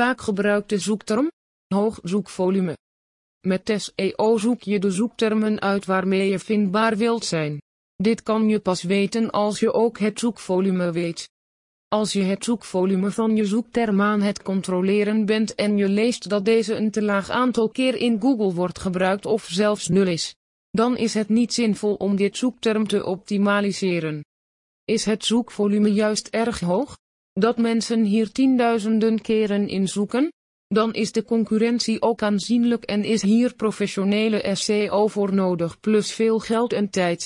Vaak gebruikte zoekterm? Hoog zoekvolume. Met SEO zoek je de zoektermen uit waarmee je vindbaar wilt zijn. Dit kan je pas weten als je ook het zoekvolume weet. Als je het zoekvolume van je zoekterm aan het controleren bent en je leest dat deze een te laag aantal keer in Google wordt gebruikt of zelfs nul is, dan is het niet zinvol om dit zoekterm te optimaliseren. Is het zoekvolume juist erg hoog? Dat mensen hier tienduizenden keren in zoeken? Dan is de concurrentie ook aanzienlijk en is hier professionele SEO voor nodig plus veel geld en tijd.